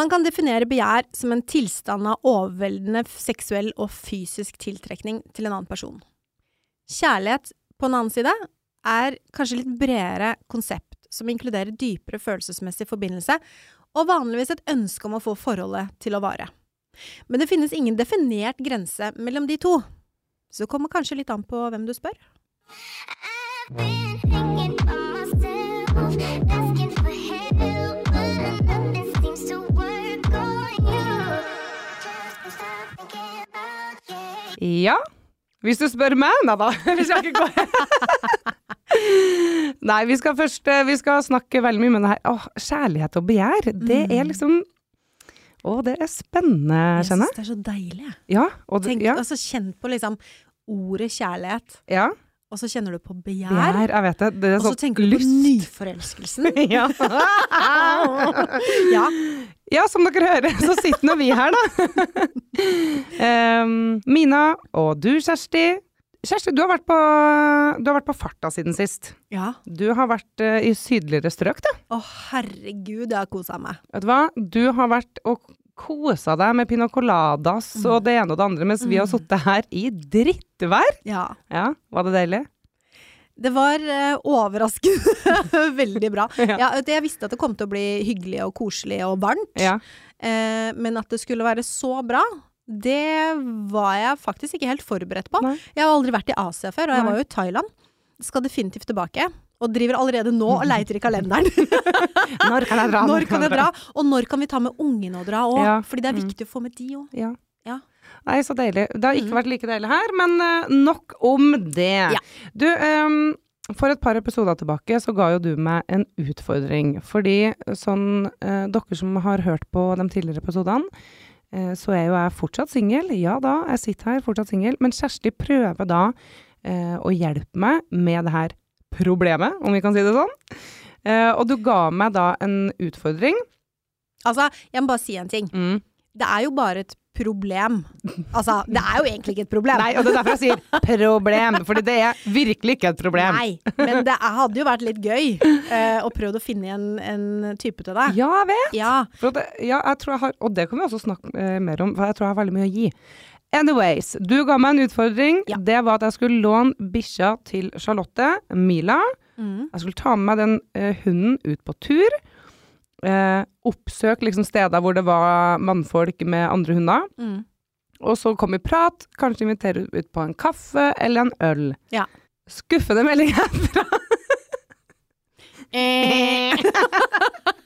Man kan definere begjær som en tilstand av overveldende seksuell og fysisk tiltrekning til en annen person. Kjærlighet, på en annen side, er kanskje litt bredere konsept, som inkluderer dypere følelsesmessig forbindelse, og vanligvis et ønske om å få forholdet til å vare. Men det finnes ingen definert grense mellom de to, så det kommer kanskje litt an på hvem du spør. I've been hanging by myself, Ja. Hvis du spør meg Nei da, vi skal ikke gå Nei, vi skal først eh, Vi skal snakke veldig mye med det her. Åh, kjærlighet og begjær, det er liksom Å, det er spennende, Jeg kjenner syns det er så deilig, jeg. jeg. Ja. Og Tenk, ja, altså, kjenn på liksom ordet kjærlighet, ja. Og så kjenner du på begjær. Begjær, jeg vet det. Det Og så sånn tenker du på nyforelskelsen. ja. ja. ja, som dere hører, så sitter nå vi her, da. um, Mina og du, Kjersti. Kjersti, du har vært på, du har vært på farta siden sist. ja. Du har vært uh, i sydligere strøk, du. Å, herregud, jeg har kosa meg. Vet du hva? Du har vært og kosa deg med piña coladas Mm. og det ene og det andre, mens vi har sittet her i drittvær. Ja. Ja, var det deilig? Det var uh, overraskende veldig bra. Ja. Ja, jeg visste at det kom til å bli hyggelig og koselig og varmt, Ja. uh, men at det skulle være så bra, det var jeg faktisk ikke helt forberedt på. Nei. Jeg har aldri vært i Asia før, og jeg Nei. var jo i Thailand. Skal definitivt tilbake. Og driver allerede nå og leiter i kalenderen. Når kan jeg dra? når kan jeg dra? Og når kan vi ta med ungene og dra òg? Ja. Fordi det er Mm. viktig å få med de òg. Ja. Ja. Nei, så deilig. Det har ikke Mhm. vært like deilig her, men eh, nok om det. Ja. Du, um, for et par episoder tilbake så ga jo du meg en utfordring. Fordi sånn, uh, dere som har hørt på de tidligere episodene, eh, så er jo jeg fortsatt singel. Ja da, jeg sitter her fortsatt singel. Men Kjersti prøver da eh, å hjelpe meg med det her problemet, om vi kan si det sånn. Eh, og du ga meg da en utfordring. Altså, jeg må bare si en ting. Det er jo bare et problem. Altså, det er jo egentlig ikke et problem. Nei, og det er derfor jeg sier problem, fordi det er virkelig ikke et problem. Nei, men det hadde jo vært litt gøy uh, å prøve å finne en, en type til deg. Ja, jeg vet. Ja. Det- ja, jeg tror jeg har, og det kan vi også snakke uh, mer om, for jeg tror jeg har veldig mye å gi. Anyways, du ga meg en utfordring. Ja. Det var at jeg skulle låne bikkja til Charlotte, Mila. Mm. Jeg skulle ta med meg den uh, hunden ut på tur. Uh, oppsøke liksom steder hvor det var mannfolk med andre hunder. Mm. Og så kom i prat, kanskje invitere ut på en kaffe eller en øl. Ja. Skuffende melding herfra. Eh,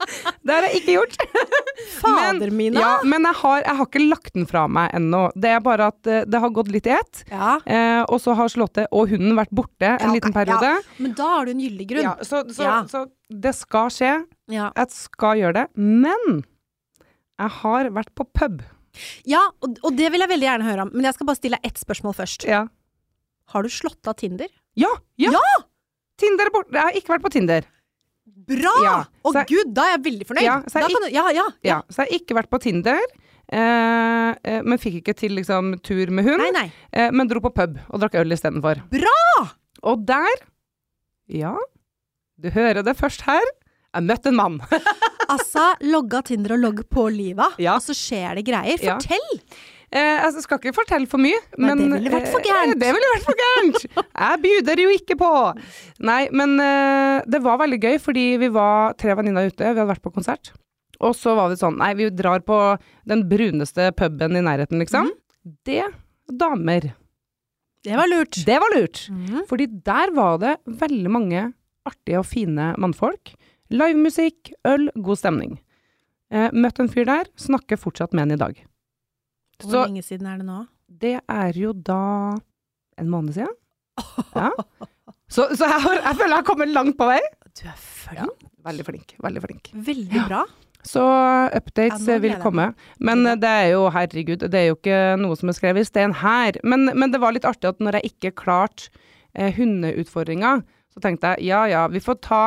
Det har jeg ikke gjort. Fader mine. Ja, men jeg har, jeg har ikke lagt den fra meg ennå. Det er bare at eh, det har gått litt i ett. Ja, Eh, og så har Charlotte og hunden vært borte en Ja, liten periode. men da har du en gyldig grunn. Ja, så, så, så det skal skje. Ja, Jeg skal gjøre det. Men jeg har vært på pub. Ja, og, og det vil jeg veldig gjerne høre om. Men jeg skal bare stille deg ett spørsmål først. Ja. Har du slått av Tinder? Ja! ja. Tinder er borte. Jeg har ikke vært på Tinder. Bra! Ja, Å jeg- gud, da er jeg veldig fornøyd. Ja, så jeg du, ja, ja, Ja, så jeg har ikke vært på Tinder. Eh, eh, men fikk ikke til liksom tur med hund. Nei, nei. Eh, men dro på pub og drakk øl istedenfor. Bra! Og der, ja, du hører det først her, jeg møtte en mann. Altså, logga Tinder og logg på livet, Ja. og så skjer det greier. Fortell! Eh, altså, jeg skal ikke fortelle for mye, Nei, men det ville vært for eh, gærent. det ville vært for gærent! Jeg bjuder jo ikke på! Nei, men eh, det var veldig gøy, fordi vi var tre venninner ute, vi hadde vært på konsert. Og så var vi sånn, nei, vi drar på den bruneste puben i nærheten, liksom. Mm. Det, damer. Det var lurt. Det var lurt! Mm. Fordi der var det veldig mange artige og fine mannfolk. Livemusikk, øl, god stemning. Eh, møtt en fyr der, snakker fortsatt med han i dag. Hvor Så lenge siden er det nå? det er jo da en måned siden. Ja. Så, så jeg, har, jeg føler jeg har kommet langt på vei. Du er flink. Veldig flink. Veldig flink. Veldig bra. Så updates Ja, vil komme. Men det er jo, herregud, det er jo ikke noe som er skrevet i sten her. Men, men det var litt artig at når jeg ikke klarte eh, hundeutfordringa, så tenkte jeg ja ja, vi får ta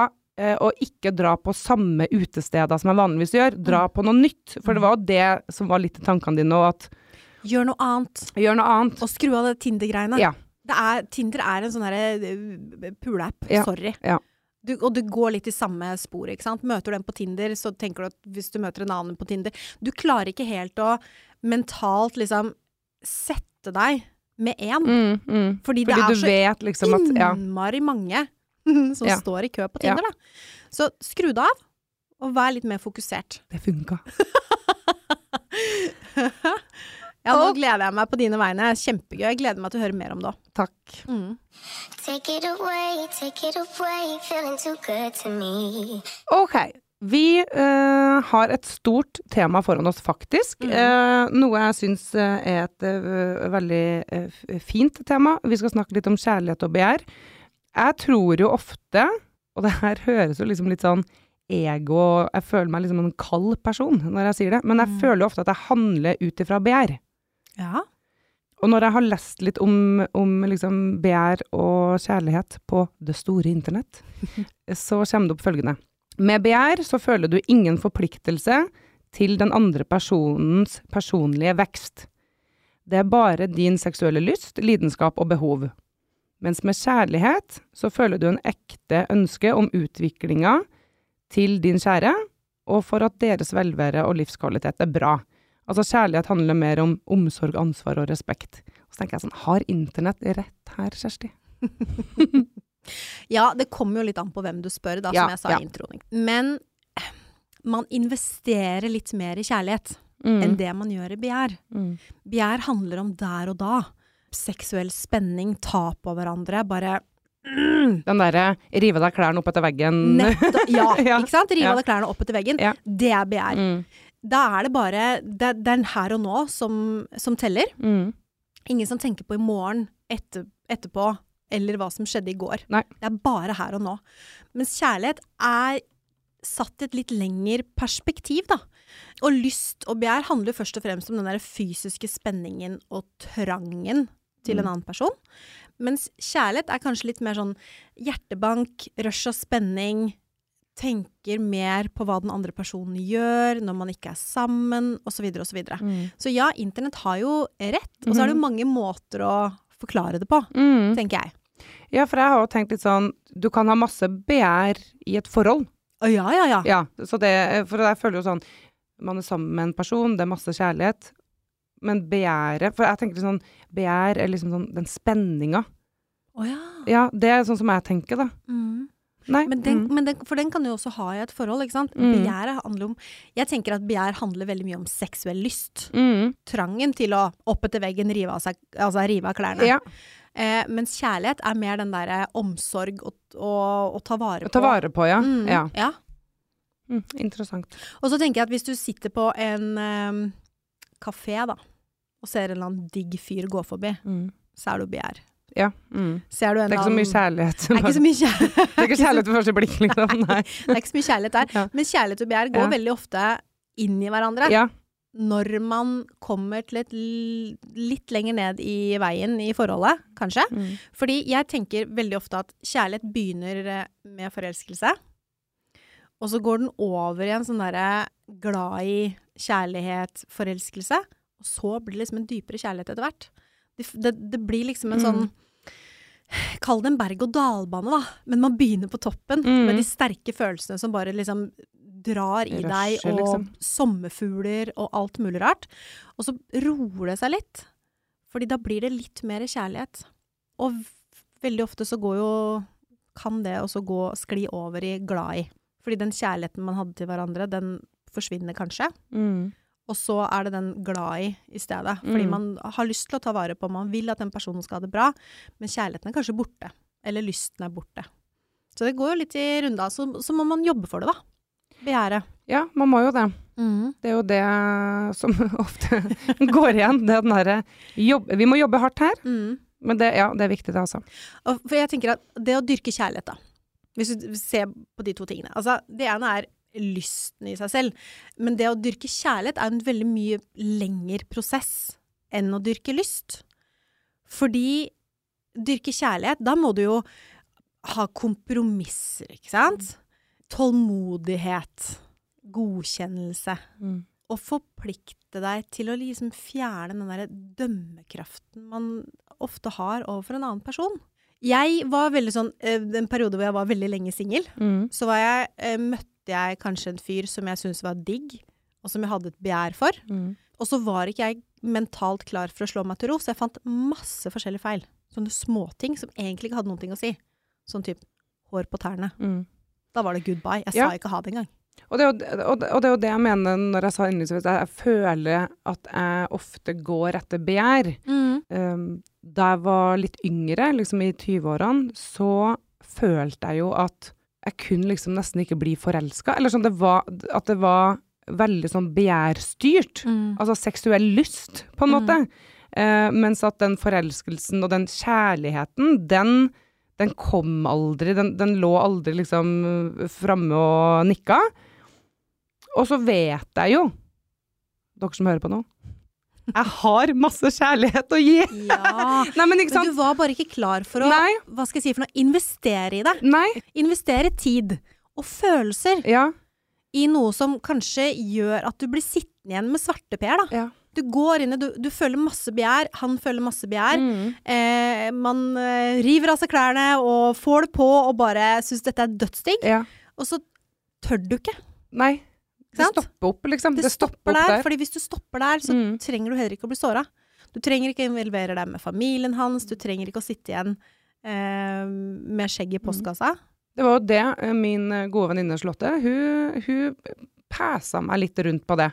og ikke dra på samme utesteder som jeg vanligvis gjør. Dra Mm. på noe nytt. For det var jo det som var litt i tankene dine òg, at Gjør noe annet. gjør noe annet. Og skru av det Tinder-greiene. Ja. Det er, Tinder er en sånn herre uh, puleapp. Ja. Sorry. Ja. Du, og du går litt i samme spor, ikke sant. Møter du en på Tinder, så tenker du at hvis du møter en annen på Tinder Du klarer ikke helt å mentalt liksom sette deg med én. Mm, mm. Fordi, Fordi det er du så vet liksom at Ja. innmari mange som Ja. står i kø på Tinder, da. Så skru det av, og vær litt mer fokusert. Det funka. Ja, nå Og- gleder jeg meg på dine vegne. Kjempegøy. Jeg gleder meg til å høre mer om det òg. Takk. Mm. Away, away, feeling too good to me. Ok. Vi uh, har et stort tema foran oss, faktisk. Mm. Uh, noe jeg syns eh, er et uh, veldig fint tema. Vi skal snakke litt om kjærlighet og begjær. Jeg tror jo ofte, og det her høres jo liksom litt sånn ego Jeg føler meg liksom en kald person når jeg sier det, men jeg Mm. føler jo ofte at jeg handler ut ifra begjær. Ja. Og når jeg har lest litt om, om liksom begjær og kjærlighet på det store internett, så kommer det opp følgende. Med begjær så føler du ingen forpliktelse til den andre personens personlige vekst. Det er bare din seksuelle lyst, lidenskap og behov. Mens med kjærlighet så føler du en ekte ønske om utviklinga til din kjære, og for at deres velvære og livskvalitet er bra. Altså kjærlighet handler mer om omsorg, ansvar og respekt. Og så tenker jeg sånn, har internett rett her, Kjersti? ja, det kommer jo litt an på hvem du spør, da, Ja, som jeg sa ja. i introen. Men eh, man investerer litt mer i kjærlighet Mm. enn det man gjør i begjær. Mm. Begjær handler om der og da. Seksuell spenning, ta på hverandre, bare mm, Den derre rive deg klærne opp etter veggen. nettopp, ja, Ja. ikke sant? Rive Ja. deg klærne opp etter veggen. Ja. Det er begjær. Mm. Da er det bare Det, det er den her og nå som, som teller. Mm. Ingen som tenker på i morgen, etter, etterpå, eller hva som skjedde i går. Nei. Det er bare her og nå. Mens kjærlighet er satt i et litt lengre perspektiv, da. Og lyst og begjær handler først og fremst om den der fysiske spenningen og trangen til en Mm. annen person. Mens kjærlighet er kanskje litt mer sånn hjertebank, rush og spenning, tenker mer på hva den andre personen gjør når man ikke er sammen, osv., osv. Mm. Så ja, internett har jo rett, og så er det jo mange måter å forklare det på, Mm. tenker jeg. Ja, for jeg har jo tenkt litt sånn Du kan ha masse begjær i et forhold. Å ja, ja, ja. Ja, så det For jeg føler jo sånn Man er sammen med en person, det er masse kjærlighet. Men begjæret For jeg tenker sånn Begjær er liksom sånn den spenninga. Oh, ja. Ja, det er sånn som jeg tenker, da. Mm. Nei. Men den, mm. men den, for den kan du jo også ha i et forhold, ikke sant. Mm. Begjæret handler om Jeg tenker at begjær handler veldig mye om seksuell lyst. Mm. Trangen til å opp etter veggen rive av, seg, altså rive av klærne. Ja. Eh, mens kjærlighet er mer den derre omsorg og, og, og ta vare på. ta vare på, ja. Mm, ja. ja. Mm, interessant. Og så tenker jeg at hvis du sitter på en um, kafé, da, og ser en eller annen digg fyr gå forbi, Mm. så er du begjær. Ja. Mm. Ser du en Det er ikke så mye kjærlighet. Det er ikke så mye kjærlighet. Det er ikke kjærlighet ved første blikk, liksom. Nei. Det er ikke så mye kjærlighet der. Ja. Men kjærlighet og begjær går Ja. veldig ofte inn i hverandre. Ja. Når man kommer til et litt lenger ned i veien i forholdet, kanskje. Mm. Fordi jeg tenker veldig ofte at kjærlighet begynner eh, med forelskelse. Og så går den over i en sånn derre glad i kjærlighet, forelskelse. Og så blir det liksom en dypere kjærlighet etter hvert. Det, det, det blir liksom en Mm. sånn Kall det en berg-og-dal-bane, da. Men man begynner på toppen Mm. med de sterke følelsene som bare liksom drar i deg, og liksom. sommerfugler og alt mulig rart. Og så roer det seg litt. Fordi da blir det litt mer kjærlighet. Og veldig ofte så går jo Kan det også gå skli over i glad i. Fordi den kjærligheten man hadde til hverandre, den forsvinner kanskje. Mm. Og så er det den glad i i stedet. Fordi Mm. man har lyst til å ta vare på, man vil at den personen skal ha det bra, men kjærligheten er kanskje borte. Eller lysten er borte. Så det går jo litt i runda. Så, så må man jobbe for det, da. Begjæret. Ja, man må jo det. Det er jo det som ofte går igjen. Det er den derre. Vi må jobbe hardt her, Mm. men det, ja, det er viktig, det, altså. Og for jeg tenker at det å dyrke kjærlighet, da. Hvis du ser på de to tingene. Altså, det ene er lysten i seg selv. Men det å dyrke kjærlighet er en veldig mye lengre prosess enn å dyrke lyst. Fordi dyrke kjærlighet, da må du jo ha kompromisser, ikke sant? Tålmodighet. Godkjennelse. Mm. Og forplikte deg til å liksom fjerne den derre dømmekraften man ofte har overfor en annen person. Jeg var veldig sånn eh, En periode hvor jeg var veldig lenge singel, Mm. så var jeg, eh, møtte jeg kanskje en fyr som jeg syntes var digg, og som jeg hadde et begjær for. Mm. Og så var ikke jeg mentalt klar for å slå meg til ro, så jeg fant masse forskjellige feil. Sånne småting som egentlig ikke hadde ting å si. Sånn type hår på tærne. Mm. Da var det goodbye. Jeg Ja. sa ikke ha det engang. Og det, er og, det, og det er jo det jeg mener når jeg sa innledningsvis at jeg føler at jeg ofte går etter begjær. Um, da jeg var litt yngre, liksom i 20-årene, så følte jeg jo at jeg kunne liksom nesten ikke bli forelska. Eller sånn det var, at det var veldig sånn begjærstyrt. Altså seksuell lyst, på en Mm. måte. Eh, mens at den forelskelsen og den kjærligheten, den, den kom aldri. Den, den lå aldri liksom framme og nikka. Og så vet jeg jo, dere som hører på nå, jeg har masse kjærlighet å gi. Ja. Nei, men ikke Men du var bare ikke klar for å Nei, hva skal jeg si for noe, investere i det. nei, Investere tid og følelser ja, i noe som kanskje gjør at du blir sittende igjen med svarteper, da. ja. Du går inn i du, du føler masse begjær, han føler masse begjær. Mm. Eh, man eh, river av seg klærne og får det på og bare syns dette er dødsdigg. ja. Og så tør du ikke. Nei. Det stopper opp, liksom. Det, Det, stopper stopper der, der. fordi hvis du stopper der, så Mm. trenger du heller ikke å bli såra. Du trenger ikke å involvere deg med familien hans, du trenger ikke å sitte igjen eh, med skjegg i Mm. postkassa. Det var jo det eh, min eh, gode venninne Slåtte hun, hun pæsa meg litt rundt på det.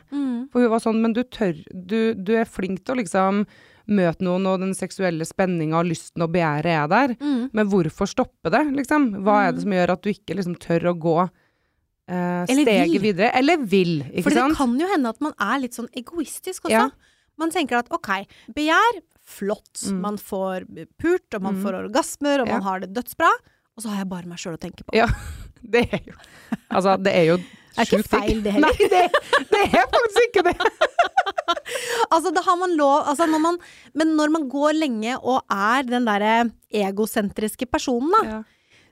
For hun var sånn, men du tør, du, du er flink til å liksom møte noen, og den seksuelle spenninga og lysten og begjæret er der. Mm. Men hvorfor stoppe det, liksom? Hva er det Mm. som gjør at du ikke liksom tør å gå Eller steget vil. videre? Eller vil, ikke sant? For det kan jo hende at man er litt sånn egoistisk også. Ja. Man tenker at ok, begjær, flott. Mm. Man får pult, og man Mm. får orgasmer, og Ja. man har det dødsbra. Og så har jeg bare meg sjøl å tenke på. Ja. Det er jo Altså, det er jo Det er ikke feil, det heller. Nei, det, det er faktisk ikke det. Altså, da har man lov altså når man, Men når man går lenge og er den derre egosentriske personen, da, Ja.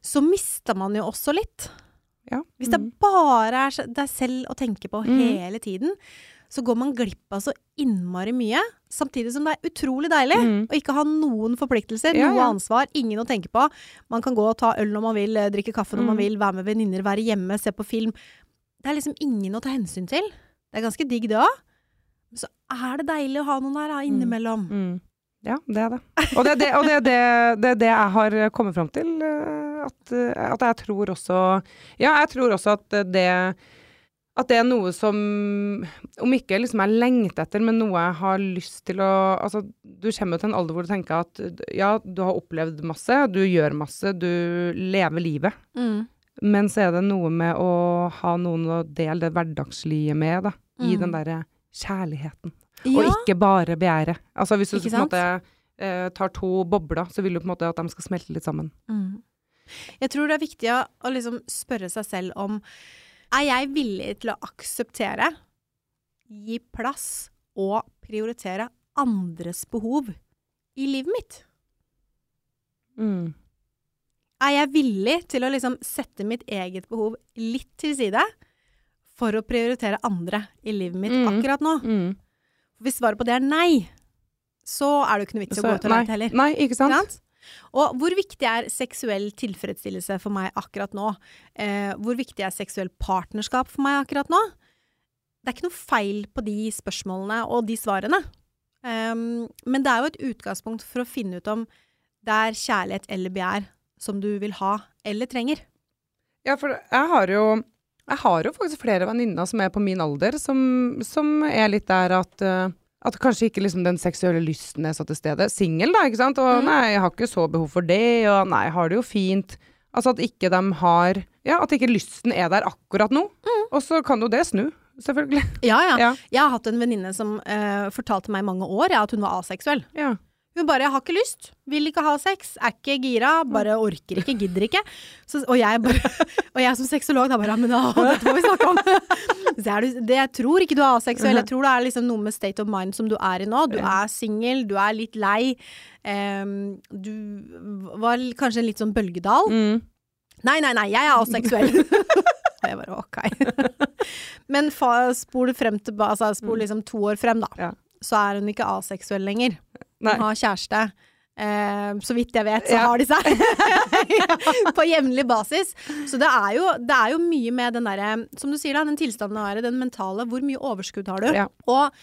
så mister man jo også litt. Ja. Hvis det Mm. bare er deg selv å tenke på Mm. hele tiden, så går man glipp av så innmari mye. Samtidig som det er utrolig deilig Mm. å ikke ha noen forpliktelser, Ja, noe ja. ansvar, ingen å tenke på. Man kan gå og ta øl når man vil, eh, drikke kaffe når man Mm. vil, være med venninner, være hjemme, se på film. Det er liksom ingen å ta hensyn til. Det er ganske digg det òg. Men så er det deilig å ha noen der innimellom. Mm. Ja, det er det. Og det er det, det, er det, det, er jeg har kommet fram til. At, eh, at jeg tror også Ja, jeg tror også at det at det er noe som Om ikke liksom jeg lengter etter, men noe jeg har lyst til å Altså, du kommer jo til en alder hvor du tenker at ja, du har opplevd masse, du gjør masse, du lever livet. Mm. Men så er det noe med å ha noen å dele det hverdagslige med, da. I Mm. den derre kjærligheten. Ja. Og ikke bare begjæret. Altså hvis du på en måte eh, tar to bobler, så vil du på en måte at de skal smelte litt sammen. Mm. Jeg tror det er viktig å, liksom spørre seg selv om Er jeg villig til å akseptere, gi plass og prioritere andres behov i livet mitt? Mm. Er jeg villig til å liksom sette mitt eget behov litt til side for å prioritere andre i livet mitt Mm. akkurat nå? Mm. Hvis svaret på det er nei, så er det jo ikke noe vits i å gå ut og lete heller. nei, ikke sant? Ikke sant? Og hvor viktig er seksuell tilfredsstillelse for meg akkurat nå? Eh, hvor viktig er seksuell partnerskap for meg akkurat nå? Det er ikke noe feil på de spørsmålene og de svarene. Um, men det er jo et utgangspunkt for å finne ut om det er kjærlighet eller begjær som du vil ha eller trenger. Ja, for jeg har jo jeg har jo faktisk flere venninner som er på min alder, som, som er litt der at eh, at kanskje ikke liksom den seksuelle lysten er så til stede. Singel, da, ikke sant. Og mm. nei, jeg har ikke så behov for det, og nei, jeg har det jo fint. Altså at ikke de har Ja, at ikke lysten er der akkurat nå. Og så kan jo det snu, selvfølgelig. Ja, ja. Ja. Jeg har hatt en venninne som uh, fortalte meg i mange år ja, at hun var aseksuell. Ja. Hun bare 'jeg har ikke lyst', vil ikke ha sex, er ikke gira, bare orker ikke, gidder ikke. Så, og, jeg bare, og jeg som sexolog da bare 'men å, dette må vi snakke om'. Så er du, det, jeg tror ikke du er aseksuell, jeg tror det er liksom noe med state of mind som du er i nå. Du er singel, du er litt lei. Um, du var kanskje en litt sånn bølgedal. Mm. Nei, nei, nei, jeg er aseksuell. Og jeg bare ok. Men fa, spol frem til, altså spol liksom to år frem, da. Ja. Så er hun ikke aseksuell lenger. Nei. Hun har kjæreste. Eh, så vidt jeg vet, så Ja. har de seg på jevnlig basis. Så det er, jo, det er jo mye med den derre, som du sier da, den tilstanden være, den mentale, hvor mye overskudd har du? Ja. Og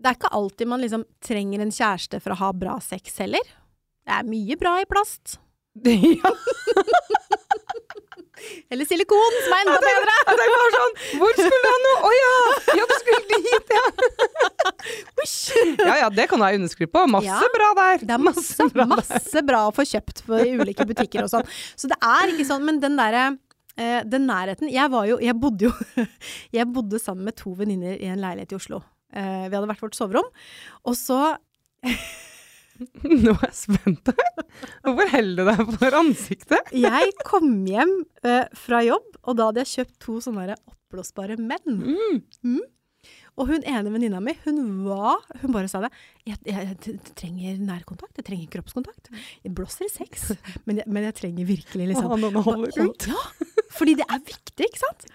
det er ikke alltid man liksom trenger en kjæreste for å ha bra sex heller. Det er mye bra i plast. ja, Eller silikon, som er enda bedre! jeg tenker bare sånn Hvor skulle han nå? Å ja! Ja, du skulle dit, ja! Ja ja, det kan du ha underskrift på. Masse Ja. bra der. Det er masse, bra masse bra å få kjøpt i ulike butikker og sånn. Så det er ikke sånn, men den derre eh, den nærheten Jeg var jo Jeg bodde jo Jeg bodde sammen med to venninner i en leilighet i Oslo. Eh, vi hadde hvert vårt soverom. Og så Nå er jeg spent. Hvorfor holder du deg for ansiktet? Jeg kom hjem eh, fra jobb, og da hadde jeg kjøpt to sånne oppblåsbare menn. Mm. Og hun ene venninna mi, hun var Hun bare sa det. Jeg, jeg, jeg trenger nærkontakt. Jeg trenger kroppskontakt. Jeg blåser i sex, men jeg, men jeg trenger virkelig liksom Han holder ut? Ja, fordi det er viktig, ikke sant?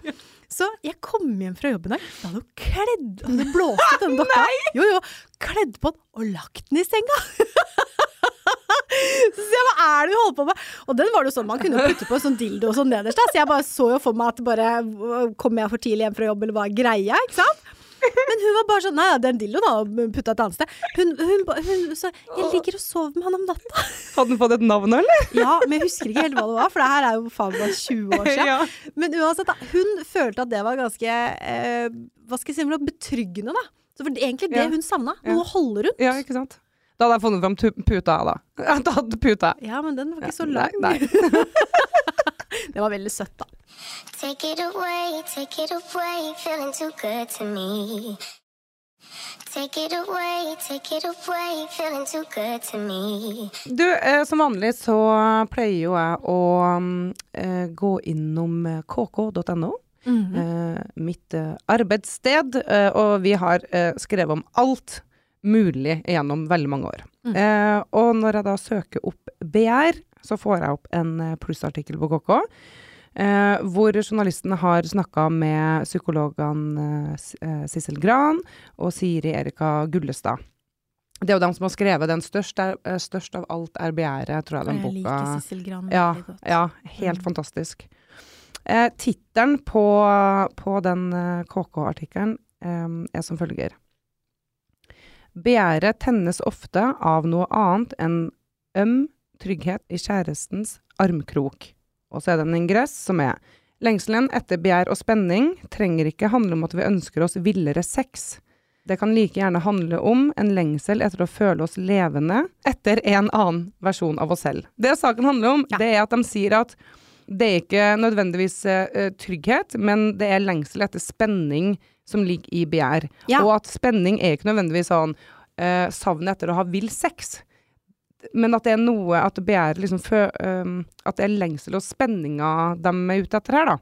Så jeg kom hjem fra jobb i dag, da hadde hun kledd Hadde blåst ut denne dokka. Jo, jo. Kledd på den og lagt den i senga. Så sier jeg, hva er det du holder på med? Og den var det jo sånn, man kunne jo putte på en sånn dildo og sånn nederst, da. Så jeg bare så jo for meg at bare Kommer jeg for tidlig hjem fra jobb, eller hva er greia? Ikke sant? Men hun var bare sånn Nei, det er en dildoen da, hun putta et annet sted. Hun, hun, hun sa Jeg ligger og sover med han om natta. Hadde den fått et navn, eller? Ja, men jeg husker ikke helt hva det var, for det her er jo faen meg 20 år siden. Ja. Men uansett, da, hun følte at det var ganske eh, Hva skal jeg si betryggende, da. Så for det er egentlig det Ja. hun savna. Noe å holde rundt. ja, ikke sant? Da hadde jeg funnet fram puta, da. Jeg hadde puta. Ja, men den var ikke så lang. nei. Det var veldig søtt, da. Take it away, take it away, feeling too good to me. Take it away, take it away, feeling too good to me. Du, eh, som vanlig så pleier jo jeg å mm, eh, gå innom eh, kk.no. Eh, mitt eh, arbeidssted. Eh, og vi har eh, skrevet om alt mulig gjennom veldig mange år. Mm. Eh, og når jeg da søker opp BR, så får jeg opp en eh, plussartikkel på KK. Eh, hvor journalisten har snakka med psykologene eh, eh, Sissel Gran og Siri Erika Gullestad. Det er jo dem som har skrevet den største, størst av alt er begjæret, tror jeg den Jeg boka. liker Sissel Gran Ja, veldig godt. ja, helt Mm. fantastisk. Eh, Tittelen på, på den KK-artikkelen eh, er som følger. Begjæret tennes ofte av noe annet enn øm trygghet i kjærestens armkrok. Og så er det en ingress som er Lengselen etter begjær og spenning trenger ikke handle om at vi ønsker oss villere sex. Det kan like gjerne handle om en lengsel etter å føle oss levende etter en annen versjon av oss selv. Det saken handler om, Ja. det er at de sier at det er ikke nødvendigvis uh, trygghet, men det er lengsel etter spenning som ligger i begjær. Ja. Og at spenning er ikke nødvendigvis sånn uh, savnet etter å ha vill sex. Men at det er noe At begjæret liksom fø, um, At det er lengsel og spenninga de er ute etter her, da.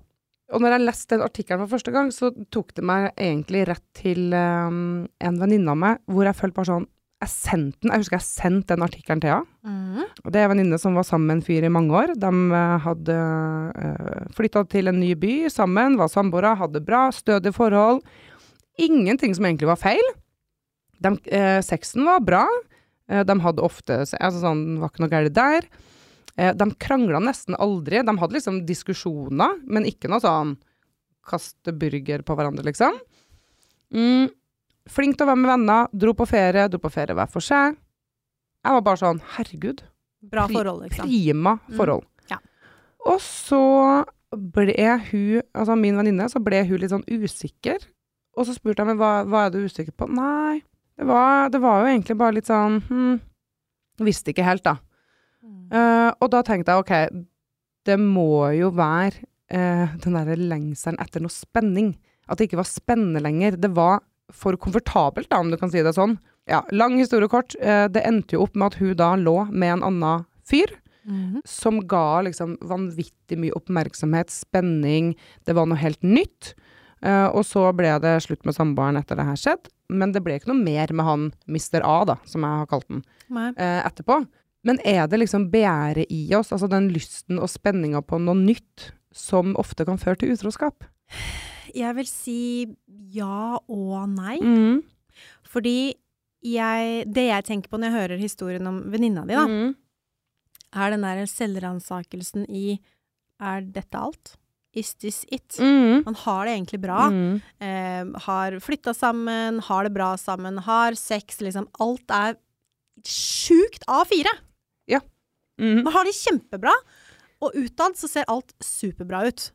Og når jeg leste den artikkelen for første gang, så tok det meg egentlig rett til um, en venninne av meg, hvor jeg følte bare sånn Jeg sendte den, jeg husker jeg sendte den artikkelen til henne. Mm. Det er en venninne som var sammen med en fyr i mange år. De eh, hadde uh, flytta til en ny by sammen, var samboere, hadde bra, stødige forhold. Ingenting som egentlig var feil. De, uh, sexen var bra. Uh, de hadde ofte altså sånn, Det var ikke noe galt der. Uh, de krangla nesten aldri. De hadde liksom diskusjoner, men ikke noe sånn kaste burger på hverandre, liksom. Mm, flink til å være med venner. Dro på ferie, dro på ferie hver for seg. Jeg var bare sånn Herregud. Bra forhold, liksom. Prima forhold. ja. Og så ble hun, altså min venninne, så ble hun litt sånn usikker. Og så spurte jeg meg hva, hva er du usikker på. Nei, det var, det var jo egentlig bare litt sånn hm, Visste ikke helt, da. Mm. Uh, og da tenkte jeg ok, det må jo være uh, den derre lengselen etter noe spenning. At det ikke var spennende lenger. Det var for komfortabelt, da, om du kan si det sånn. Ja, lang historie kort. eh, det endte jo opp med at hun da lå med en annen fyr Mhm. som ga liksom vanvittig mye oppmerksomhet, spenning. Det var noe helt nytt. Eh, og så ble det slutt med samboeren etter det her skjedd. Men det ble ikke noe mer med han Mr. A, da, som jeg har kalt den, Nei. eh, etterpå. Men er det liksom begjæret i oss, altså den lysten og spenninga på noe nytt, som ofte kan føre til utroskap? Jeg vil si ja og nei. Mm. Fordi jeg, det jeg tenker på når jeg hører historien om venninna di, da, Mm. er den der selvransakelsen i Er dette alt? Is this it? Mm. Man har det egentlig bra. Mm. Eh, har flytta sammen, har det bra sammen, har sex, liksom. Alt er sjukt A4. Mm. Man har det kjempebra, og utad så ser alt superbra ut.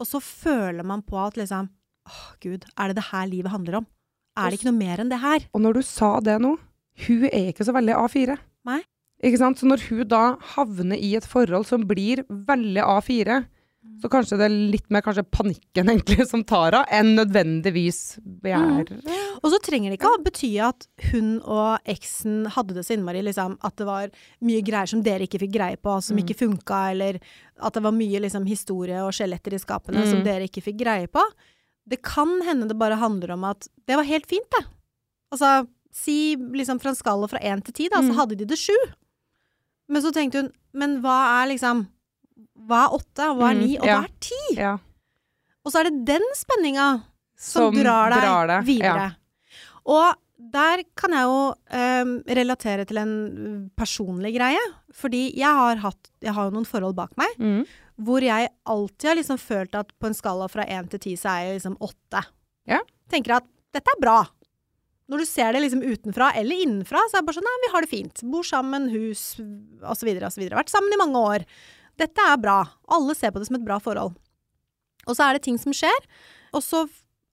Og så føler man på at liksom Åh, gud, er det det her livet handler om? Er det ikke noe mer enn det her? Og når du sa det nå, hun er ikke så veldig A4. Nei. Ikke sant? Så når hun da havner i et forhold som blir veldig A4, Mm. så kanskje det er litt mer panikken egentlig som tar av, enn nødvendigvis begjæret. Og så trenger det ikke å bety at hun og eksen hadde det så innmari, liksom, at det var mye greier som dere ikke fikk greie på, som Mm. ikke funka, eller at det var mye liksom, historie og skjeletter i skapene Mm. som dere ikke fikk greie på. Det kan hende det bare handler om at det var helt fint, det. Altså, si liksom fra en skala fra én til ti, da, så Mm. hadde de det sju. Men så tenkte hun, men hva er liksom Hva er åtte, hva er Mm, ni, og ja. hva er ti? Ja. Og så er det den spenninga som, drar deg det. videre. Og der kan jeg jo eh, relatere til en personlig greie. Fordi jeg har, hatt, jeg har jo noen forhold bak meg Mm. hvor jeg alltid har liksom følt at på en skala fra én til ti så er jeg liksom åtte. Ja. Tenker at dette er bra. Når du ser det liksom utenfra eller innenfra, så er det bare sånn nei, vi har det fint. Bor sammen, hus osv. osv. Vært sammen i mange år. Dette er bra. Alle ser på det som et bra forhold. Og så er det ting som skjer, og så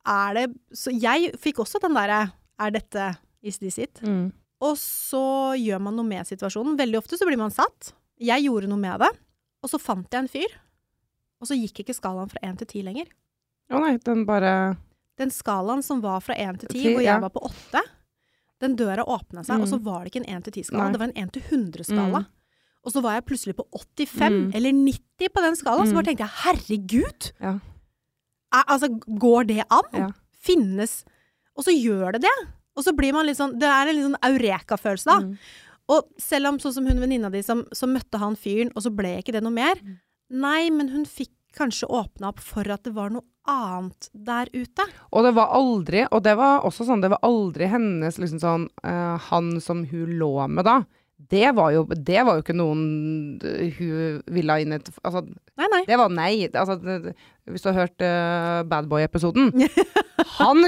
er det Så jeg fikk også den derre Er dette is this it? Mm. Og så gjør man noe med situasjonen. Veldig ofte så blir man satt. Jeg gjorde noe med det. Og så fant jeg en fyr. Og så gikk ikke skalaen fra én til ti lenger. Å nei, den bare Den skalaen som var fra én til ti, hvor jeg ja. var på åtte, den døra åpna seg, Mm. og så var det ikke en én til ti-skala. Det var en én til 100-skala. Mm. Og så var jeg plutselig på 85 Mm. eller 90 på den skalaen. Så Mm. bare tenkte jeg herregud! Ja. Altså, går det an? Ja. Finnes Og så gjør det det. Og så blir man litt sånn Det er en litt sånn eureka-følelse, da. Mm. Og selv om sånn som hun venninna di som, som møtte han fyren, og så ble ikke det noe mer. Mm. Nei, men hun fikk kanskje åpna opp for at det var noe annet der ute. Og det var aldri, og det var også sånn, det var aldri hennes liksom sånn uh, Han som hun lå med da. Det var jo, det var jo ikke noen eh, hun ville ha inn et Altså, Nei, nei. det var nei. Altså, hvis du har hørt uh, Badboy-episoden han,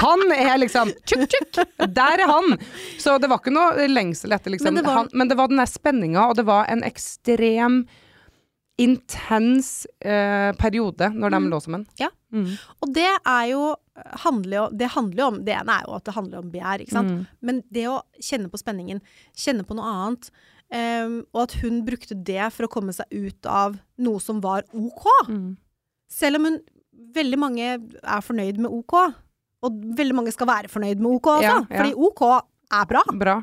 han er liksom tjukk, tjukk! Der er han! Så det var ikke noe lengsel etter, liksom. Men det var, han, men det var den der spenninga, og det var en ekstrem intens eh, periode når de Mm. lå sammen. Ja. Mm. Og det er jo handler Det handler jo om Det ene er jo at det handler om begjær, ikke sant. Mm. Men det å kjenne på spenningen, kjenne på noe annet, um, og at hun brukte det for å komme seg ut av noe som var OK. Mm. Selv om hun Veldig mange er fornøyd med OK. Og veldig mange skal være fornøyd med OK også. Ja, ja. Fordi OK er bra. Bra.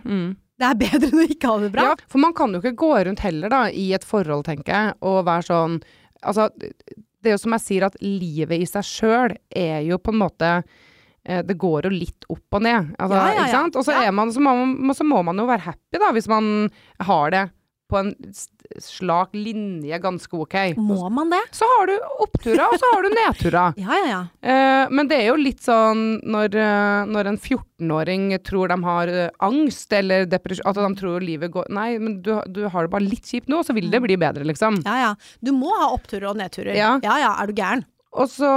Det er bedre enn å ikke ha det bra. Ja, for man kan jo ikke gå rundt heller da, i et forhold, tenker jeg, og være sånn Altså, det er jo som jeg sier, at livet i seg sjøl er jo på en måte eh, det går jo litt opp og ned. Altså, Ja, ja, ja. Og så, man, så, må man, så må man jo være happy, da, hvis man har det på en slak linje ganske ok. Må man det? Så har du oppturer, og så har du nedturer. Ja, ja, ja. Eh, men det er jo litt sånn når, eh, når en 14-åring tror de har eh, angst eller depresjon At de tror livet går Nei, men du, du har det bare litt kjipt nå, så vil det bli bedre, liksom. ja, ja. Du må ha oppturer og nedturer. Ja. ja, ja. Er du gæren? Og så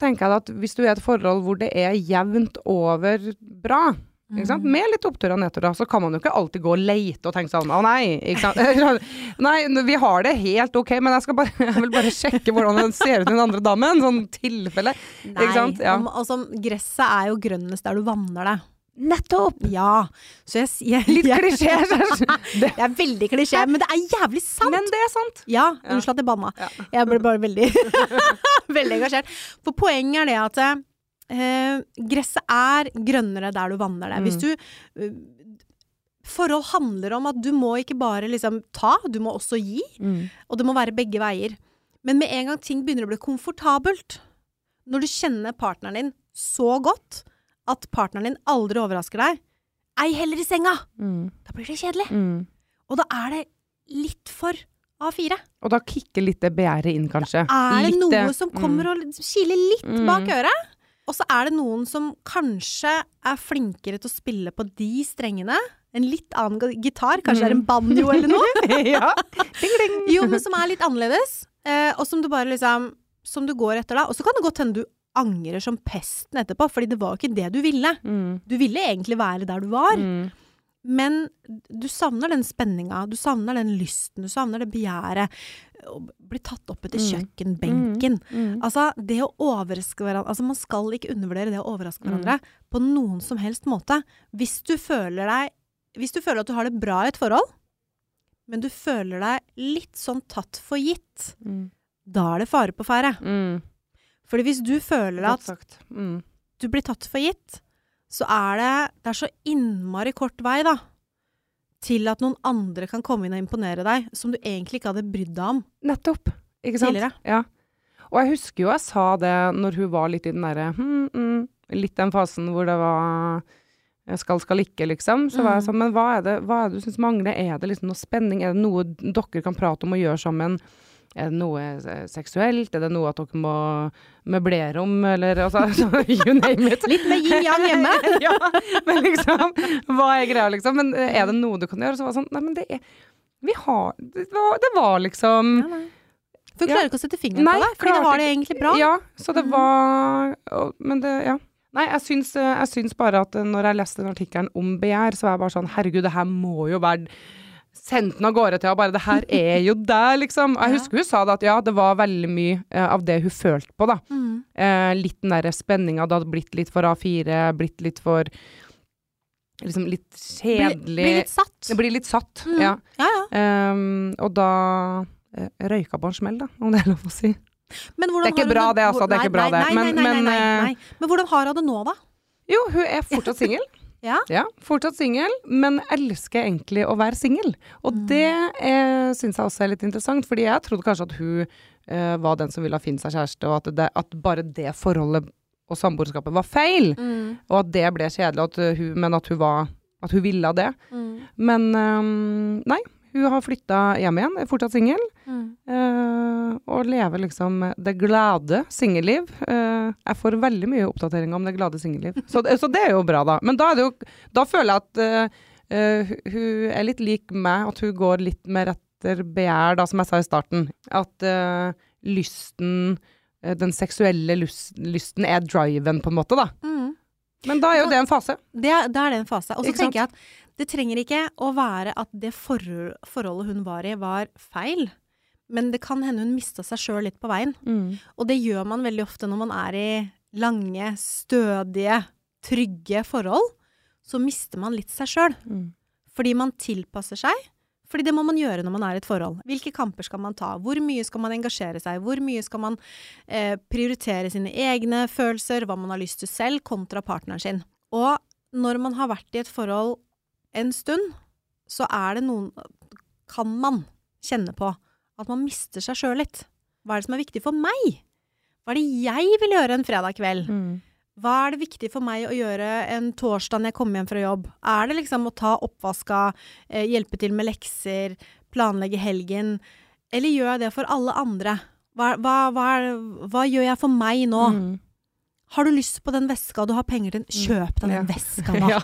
tenker jeg at hvis du er i et forhold hvor det er jevnt over bra. Med litt opptur og nedturer, så kan man jo ikke alltid gå og leite og tenke sånn å nei, ikke sant. nei, vi har det helt ok, men jeg, skal bare, jeg vil bare sjekke hvordan den ser ut i den andre damen, sånn tilfelle. Nei. Ikke sant? Ja. Om, altså, gresset er jo grønnest der du vanner det. Nettopp! Ja. Så jeg, jeg, Litt klisjé. Det er veldig klisjé, men det er jævlig sant. Men det er sant. Ja, Ja. unnskyld at jeg banna. Ja. Jeg ble bare veldig, veldig engasjert. For poenget er det at eh, gresset er grønnere der du vanner det. Hvis Mm. du eh, Forhold handler om at du må ikke bare liksom ta, du må også gi. Og det må være begge veier. Men med en gang ting begynner å bli komfortabelt, når du kjenner partneren din så godt at partneren din aldri overrasker deg, ei heller i senga, Mm. da blir det kjedelig. Mm. Og da er det litt for A4. Og da kicker litt det begjæret inn, kanskje. Er det Litt noe som mm. kommer og kiler litt Mm. bak øret? Og så er det noen som kanskje er flinkere til å spille på de strengene En litt annen gitar, kanskje det er en banjo eller noe. ja. Ding, ding. Jo, men som er litt annerledes, eh, og som du bare liksom Som du går etter da. Og så kan det godt hende du angrer som pesten etterpå, fordi det var jo ikke det du ville. Mm. Du ville egentlig være der du var, Mm. Men du savner den spenninga, du savner den lysten, du savner det begjæret. Å bli tatt opp etter Mm. kjøkkenbenken. Mm. Altså, det å overraske hverandre Altså, man skal ikke undervurdere det å overraske Mm. hverandre på noen som helst måte. Hvis du føler deg Hvis du føler at du har det bra i et forhold, men du føler deg litt sånn tatt for gitt, Mm. da er det fare på ferde. Mm. Fordi hvis du føler at. Mm. du blir tatt for gitt, så er det Det er så innmari kort vei, da. Til at noen andre kan komme inn og imponere deg, som du egentlig ikke hadde brydd deg om Nettopp. Ikke sant? tidligere. Ja. Og jeg husker jo jeg sa det når hun var litt i den derre hmm, hmm, Litt den fasen hvor det var eh, skal, skal ikke, liksom. Så var jeg Mm. sånn, men hva er det, hva er det du syns mangler? Er det liksom noe spenning? Er det noe dere kan prate om og gjøre sammen? Er det noe seksuelt? Er det noe at dere må møblere om, eller altså You name it. Litt med yin-yang hjemme. ja, men liksom Hva er greia, liksom? Men eh, er det noe du kan gjøre? Så var det sånn Nei, men det er Vi har Det var, det var liksom For du Ja. klarer ikke å sette fingeren Nei, på det, fordi du har det egentlig bra. Ja, så det var Men det Ja. Nei, jeg syns, eh, jeg syns bare at eh, når jeg leste den artikkelen om begjær, så var jeg bare sånn Herregud, det her må jo være Sendt den av gårde til henne, bare det her er jo der, liksom. Jeg husker hun sa det at ja, det var veldig mye eh, av det hun følte på, da. Mm. Eh, litt den derre spenninga. Det hadde blitt litt for A4, blitt litt for Liksom litt kjedelig. bli litt satt. Det blir litt satt, Mm. ja. Ja, ja. Um, og da eh, røyka på en smell, da, om det er lov å si. Men Det er ikke bra det, altså, det er ikke bra det. Men hvordan har hun det nå, da? Jo, hun er fortsatt singel. Ja. fortsatt singel, men elsker egentlig å være singel. Og Mm. det eh, syns jeg også er litt interessant, fordi jeg trodde kanskje at hun eh, var den som ville finne seg kjæreste, og at, det, at bare det forholdet og samboerskapet var feil, Mm. og at det ble kjedelig, at hun, men at hun var at hun ville det. Mm. Men um, nei, hun har flytta hjem igjen, er fortsatt singel. Mm. Uh, og lever liksom det glade singelliv. Uh, jeg får veldig mye oppdateringer om det glade singelliv. Så, det- så det er jo bra, da. Men da, det jo, da føler jeg at uh, eh, hun er litt lik meg, at hun går litt mer etter begjær, da, som jeg sa i starten. At eh, lysten eh, Den seksuelle lys, lysten er driven, på en måte, da. Mm. Men da er jo det en fase. Det, da er det en fase. Og så sant? tenker jeg at det trenger ikke å være at det forhold, forholdet hun var i, var feil. Men det kan hende hun mista seg sjøl litt på veien. Og det gjør man veldig ofte når man er i lange, stødige, trygge forhold. Så mister man litt seg sjøl. Mm. Fordi man tilpasser seg. Fordi det må man gjøre når man er i et forhold. Hvilke kamper skal man ta? Hvor mye skal man engasjere seg? Hvor mye skal man eh, prioritere sine egne følelser, hva man har lyst til selv, kontra partneren sin? Og når man har vært i et forhold en stund, så er det noen Kan man kjenne på at man mister seg sjøl litt. Hva er det som er viktig for meg? Hva er det jeg vil gjøre en fredag kveld? Mm. Hva er det viktig for meg å gjøre en torsdag når jeg kommer hjem fra jobb? Er det liksom å ta oppvaska, eh, hjelpe til med lekser, planlegge helgen? Eller gjør jeg det for alle andre? Hva, hva, hva, hva gjør jeg for meg nå? Mm. Har du lyst på den veska og du har penger til den, kjøp deg den Ja. veska da. Ja,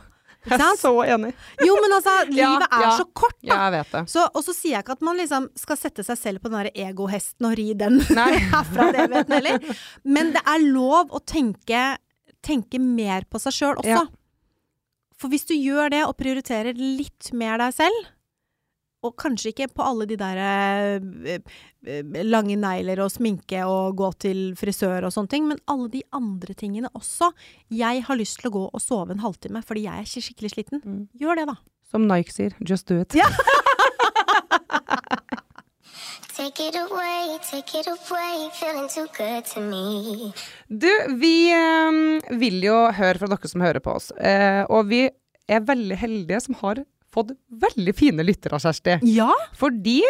jeg er så enig. Jo, men altså, livet er ja. så kort, da. Ja, jeg vet det. Så, og så sier jeg ikke at man liksom skal sette seg selv på den der egohesten og ri den herfra det vet den heller. Men det er lov å tenke, tenke mer på seg sjøl også. Ja. For hvis du gjør det og prioriterer litt mer deg selv, og kanskje ikke på alle de der eh, eh, lange negler og sminke og gå til frisør og sånne ting, men alle de andre tingene også. Jeg har lyst til å gå og sove en halvtime fordi jeg er ikke skikkelig sliten. Mm. Gjør det, da. Som Nike sier, just do it. Ja. Take it away, take it away, feeling too good to me. Du, vi eh, vil jo høre fra dere som hører på oss. Eh, og vi er veldig heldige som har fått veldig fine lyttere, Kjersti. Ja. Fordi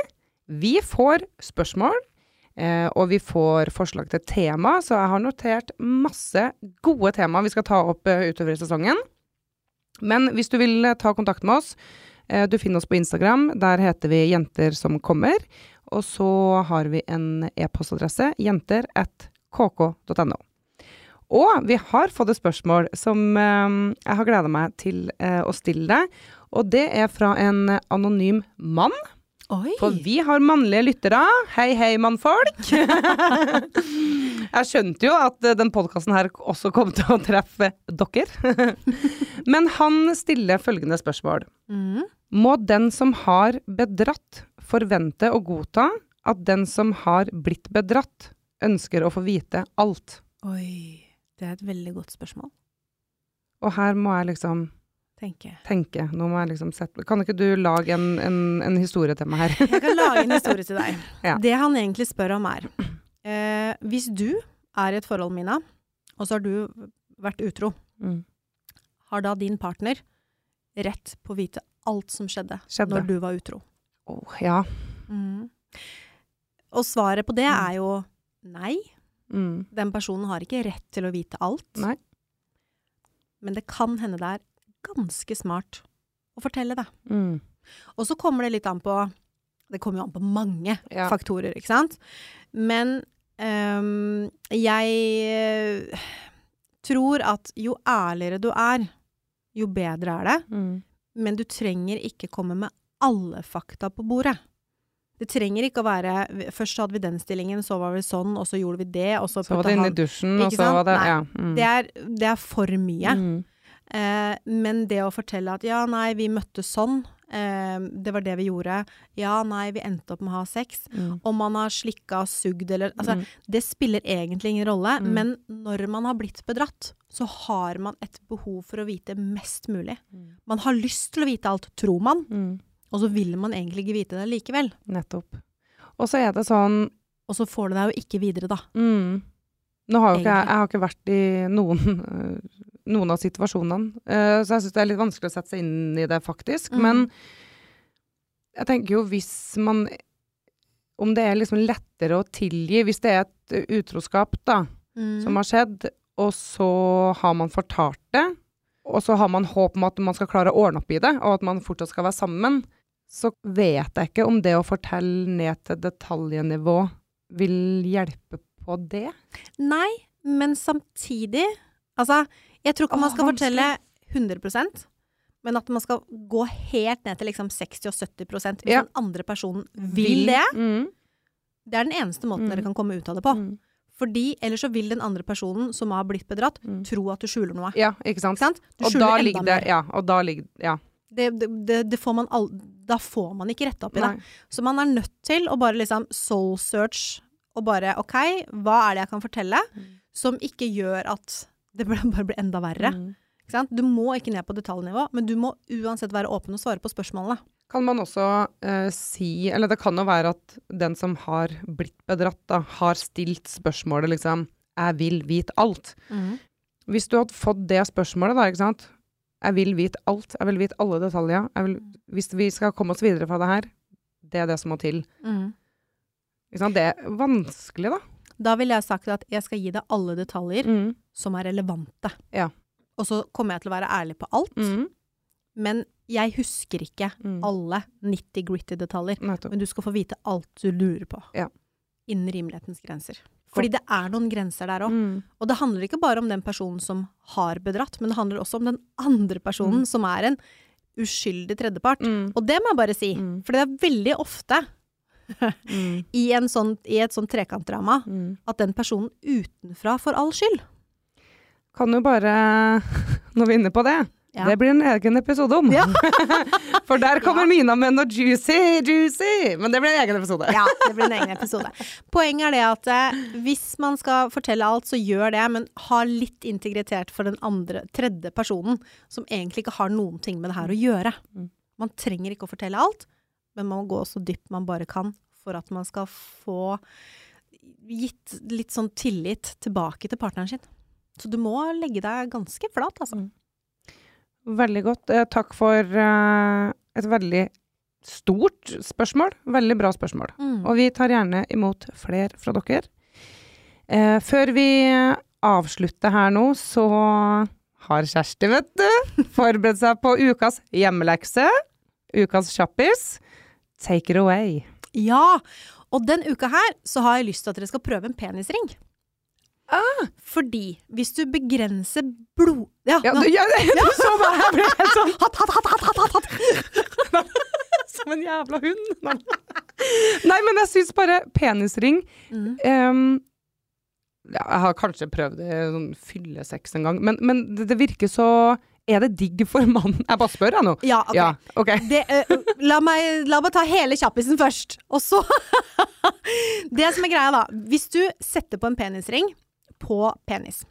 vi får spørsmål, eh, og vi får forslag til tema. Så jeg har notert masse gode tema vi skal ta opp eh, utover i sesongen. Men hvis du vil eh, ta kontakt med oss, eh, du finner oss på Instagram. Der heter vi Jenter som kommer. Og så har vi en e-postadresse jenter at kk.no. Og vi har fått et spørsmål som eh, jeg har gleda meg til eh, å stille deg. Og det er fra en anonym mann. Oi! For vi har mannlige lyttere. Hei, hei, mannfolk. jeg skjønte jo at eh, den podkasten her også kom til å treffe dere. Men han stiller følgende spørsmål. Mm. Må den som har bedratt, forvente og godta at den som har blitt bedratt, ønsker å få vite alt? Oi. Det er et veldig godt spørsmål, Og her må jeg liksom tenke. tenke. Nå må jeg liksom sette Kan ikke du lage en, en, en historie til meg her? Jeg kan lage en historie til deg. Ja. Det han egentlig spør om er eh, Hvis du er i et forhold, Mina, og så har du vært utro, Mm. har da din partner rett på å vite alt som skjedde, Skjedde. når du var utro? Åh, ja. Og svaret på det Mm. er jo nei. Mm. Den personen har ikke rett til å vite alt. Nei. Men det kan hende det er ganske smart å fortelle det. Mm. Og så kommer det litt an på Det kommer jo an på mange Ja. faktorer, ikke sant? Men um, jeg eh, tror at jo ærligere du er, jo bedre er det. Mm. Men du trenger ikke komme med alle fakta på bordet. Det trenger ikke å være Først hadde vi den stillingen, så var vi sånn, og så gjorde vi det, og så Så var det inne i dusjen, og så var det Ja. Mm. det er, det er for mye. Mm. Eh, men det å fortelle at ja, nei, vi møttes sånn, eh, det var det vi gjorde. Ja, nei, vi endte opp med å ha sex. Mm. Om man har slikka og sugd eller Altså, Mm. det spiller egentlig ingen rolle. Mm. Men når man har blitt bedratt, så har man et behov for å vite mest mulig. Mm. Man har lyst til å vite alt, tror man. Og så vil man egentlig ikke vite det likevel. Nettopp. Og så er det sånn Og så får du deg jo ikke videre, da. mm. Nå har jo ikke jeg, jeg har ikke vært i noen, noen av situasjonene, uh, så jeg syns det er litt vanskelig å sette seg inn i det, faktisk. Mm. Men jeg tenker jo hvis man Om det er liksom lettere å tilgi, hvis det er et utroskap, da, Mm. som har skjedd, og så har man fortalt det, og så har man håp om at man skal klare å ordne opp i det, og at man fortsatt skal være sammen, så vet jeg ikke om det å fortelle ned til detaljnivå vil hjelpe på det. Nei, men samtidig Altså, jeg tror ikke man skal fortelle 100% men at man skal gå helt ned til liksom 60 og 70 hvis Ja. den andre personen vil, det. Mm. Det er den eneste måten Mm. dere kan komme ut av det på. Mm. Fordi ellers så vil den andre personen som har blitt bedratt, Mm. tro at du skjuler noe. Ja, ikke sant? Ikke sant? Du Og skjuler da enda ligger det mer. Ja, og da ligger Ja. Det, det, det, får man all, da får man ikke retta opp i det. Så man er nødt til å bare liksom soul search og bare OK, hva er det jeg kan fortelle Mm. som ikke gjør at det bare blir enda verre? Mm. Du må ikke ned på detaljnivå, men du må uansett være åpen og svare på spørsmålene. Kan man også eh, si Eller det kan jo være at den som har blitt bedratt, da, har stilt spørsmålet liksom 'Jeg vil vite alt'. Hvis du hadde fått det spørsmålet, da, ikke sant. Jeg vil vite alt. Jeg vil vite alle detaljer. Vil, hvis vi skal komme oss videre fra det her, det er det som må til. Mm. Det er vanskelig, da. Da ville jeg sagt at jeg skal gi deg alle detaljer Mm. som er relevante. Ja. Og så kommer jeg til å være ærlig på alt, Mm. men jeg husker ikke Mm. alle 90-gritty detaljer. Nettopp. Men du skal få vite alt du lurer på. Ja. Innen rimelighetens grenser. Fordi det er noen grenser der òg. Mm. Og det handler ikke bare om den personen som har bedratt, men det handler også om den andre personen, Mm. som er en uskyldig tredjepart. Mm. Og det må jeg bare si, Mm. for det er veldig ofte Mm. i, en sånn, i et sånt trekantdrama Mm. at den personen utenfra får all skyld. Kan jo bare, når vi er inne på det, Ja. det blir en egen episode om. Ja. For der kommer Mina med noe juicy, juicy. Men det blir en egen episode. Ja, det blir en egen episode. Poenget er det at eh, hvis man skal fortelle alt, så gjør det, men ha litt integritet for den andre, tredje personen, som egentlig ikke har noen ting med det her å gjøre. Mm. Man trenger ikke å fortelle alt, men man må gå så dypt man bare kan for at man skal få gitt litt sånn tillit tilbake til partneren sin. Så du må legge deg ganske flat, altså. Veldig godt. Eh, takk for eh, et veldig stort spørsmål. Veldig bra spørsmål. Mm. Og vi tar gjerne imot flere fra dere. Eh, før vi avslutter her nå, så har Kjersti, vet du, forberedt seg på ukas hjemmelekse. Ukas kjappis. Take it away. Ja, og den uka her så har jeg lyst til at dere skal prøve en penisring. Fordi hvis du begrenser blod... Ja, Ja, du, ja, du så meg, jeg ble helt sånn hatt, hatt, hat, hatt, hatt, hatt. som en jævla hund. Nei, men jeg syns bare penisring Mm. um, ja, Jeg har kanskje prøvd sånn fyllesex en gang, men, men det, det virker så Er det digg for mannen? Jeg bare spør, jeg nå. Ja, ok. Ja, okay. Det, uh, la, meg, la meg ta hele kjappisen først, og så Det som er greia, da. Hvis du setter på en penisring på penis,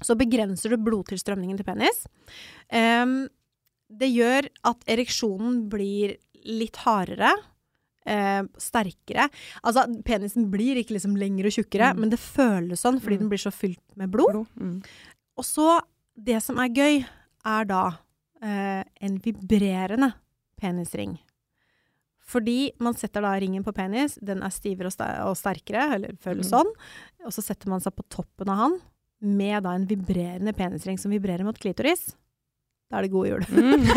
så begrenser du blodtilstrømningen til penis. Um, det gjør at ereksjonen blir litt hardere. eh, sterkere. Altså, penisen blir ikke liksom lengre og tjukkere, Mm. men det føles sånn fordi Mm. den blir så fylt med blod. Blod. Mm. Og så, det som er gøy, er da eh, en vibrerende penisring. Fordi man setter da ringen på penis, den er stivere og, sterkere, eller føles Mm. sånn, og så setter man seg på toppen av han, med da en vibrerende penisring som vibrerer mot klitoris. Da er det god jul. Mm.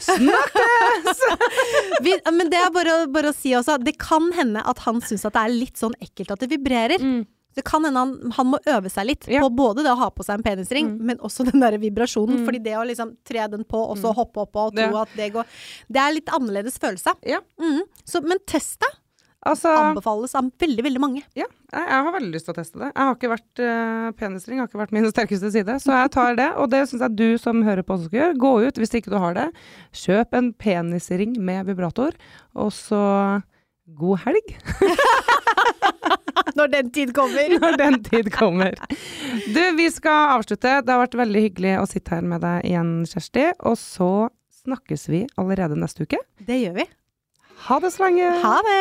Snakkes! Vi, men det er bare, bare å si også, det kan hende at han syns at det er litt sånn ekkelt at det vibrerer. Mm. Det kan hende han, han må øve seg litt Ja. på både det å ha på seg en penisring, Mm. men også den der vibrasjonen. Mm. Fordi det å liksom tre den på, og så Mm. hoppe oppå og tro Ja. at det går Det er litt annerledes følelse. Ja. Mm. Så, men test det. Altså, Anbefales av veldig, veldig mange. ja, jeg, jeg har veldig lyst til å teste det. Jeg har ikke vært uh, penisring, har ikke vært min sterkeste side, så jeg tar det. Og det syns jeg du som hører på også skal gjøre. Gå ut hvis ikke du har det. Kjøp en penisring med vibrator, og så god helg Når den tid kommer. når den tid kommer. Du, vi skal avslutte. Det har vært veldig hyggelig å sitte her med deg igjen, Kjersti. Og så snakkes vi allerede neste uke. Det gjør vi. Ha det så lenge! Ha det!